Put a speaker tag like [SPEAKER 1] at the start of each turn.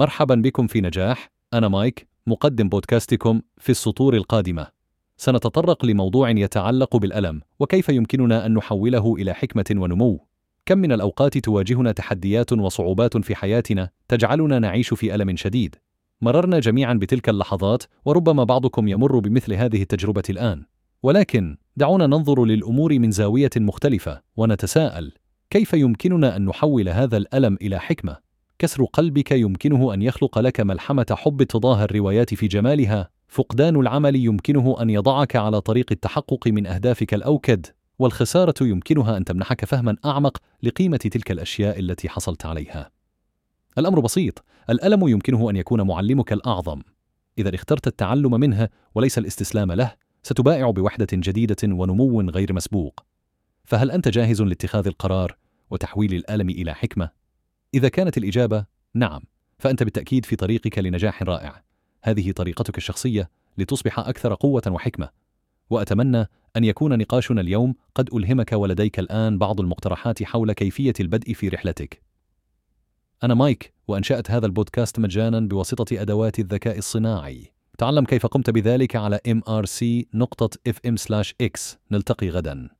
[SPEAKER 1] مرحبا بكم في نجاح. أنا مايك مقدم بودكاستكم في السطور القادمة. سنتطرق لموضوع يتعلق بالألم وكيف يمكننا أن نحوله إلى حكمة ونمو؟ كم من الأوقات تواجهنا تحديات وصعوبات في حياتنا تجعلنا نعيش في ألم شديد؟ مررنا جميعا بتلك اللحظات وربما بعضكم يمر بمثل هذه التجربة الآن. ولكن دعونا ننظر للأمور من زاوية مختلفة ونتساءل كيف يمكننا أن نحول هذا الألم إلى حكمة؟ كسر قلبك يمكنه أن يخلق لك ملحمة حب تضاهى الروايات في جمالها، فقدان العمل يمكنه أن يضعك على طريق التحقق من أهدافك الأوكد، والخسارة يمكنها أن تمنحك فهما أعمق لقيمة تلك الأشياء التي حصلت عليها. الأمر بسيط، الألم يمكنه أن يكون معلمك الأعظم. إذا اخترت التعلم منه وليس الاستسلام له، ستبائع بوحدة جديدة ونمو غير مسبوق. فهل أنت جاهز لاتخاذ القرار وتحويل الألم إلى حكمة؟ إذا كانت الإجابة نعم، فأنت بالتأكيد في طريقك لنجاح رائع. هذه طريقتك الشخصية لتصبح أكثر قوة وحكمة. وأتمنى أن يكون نقاشنا اليوم قد ألهمك ولديك الآن بعض المقترحات حول كيفية البدء في رحلتك. أنا مايك وأنشأت هذا البودكاست مجانا بواسطة أدوات الذكاء الصناعي. تعلم كيف قمت بذلك على mrc.fm/x نلتقي غدا.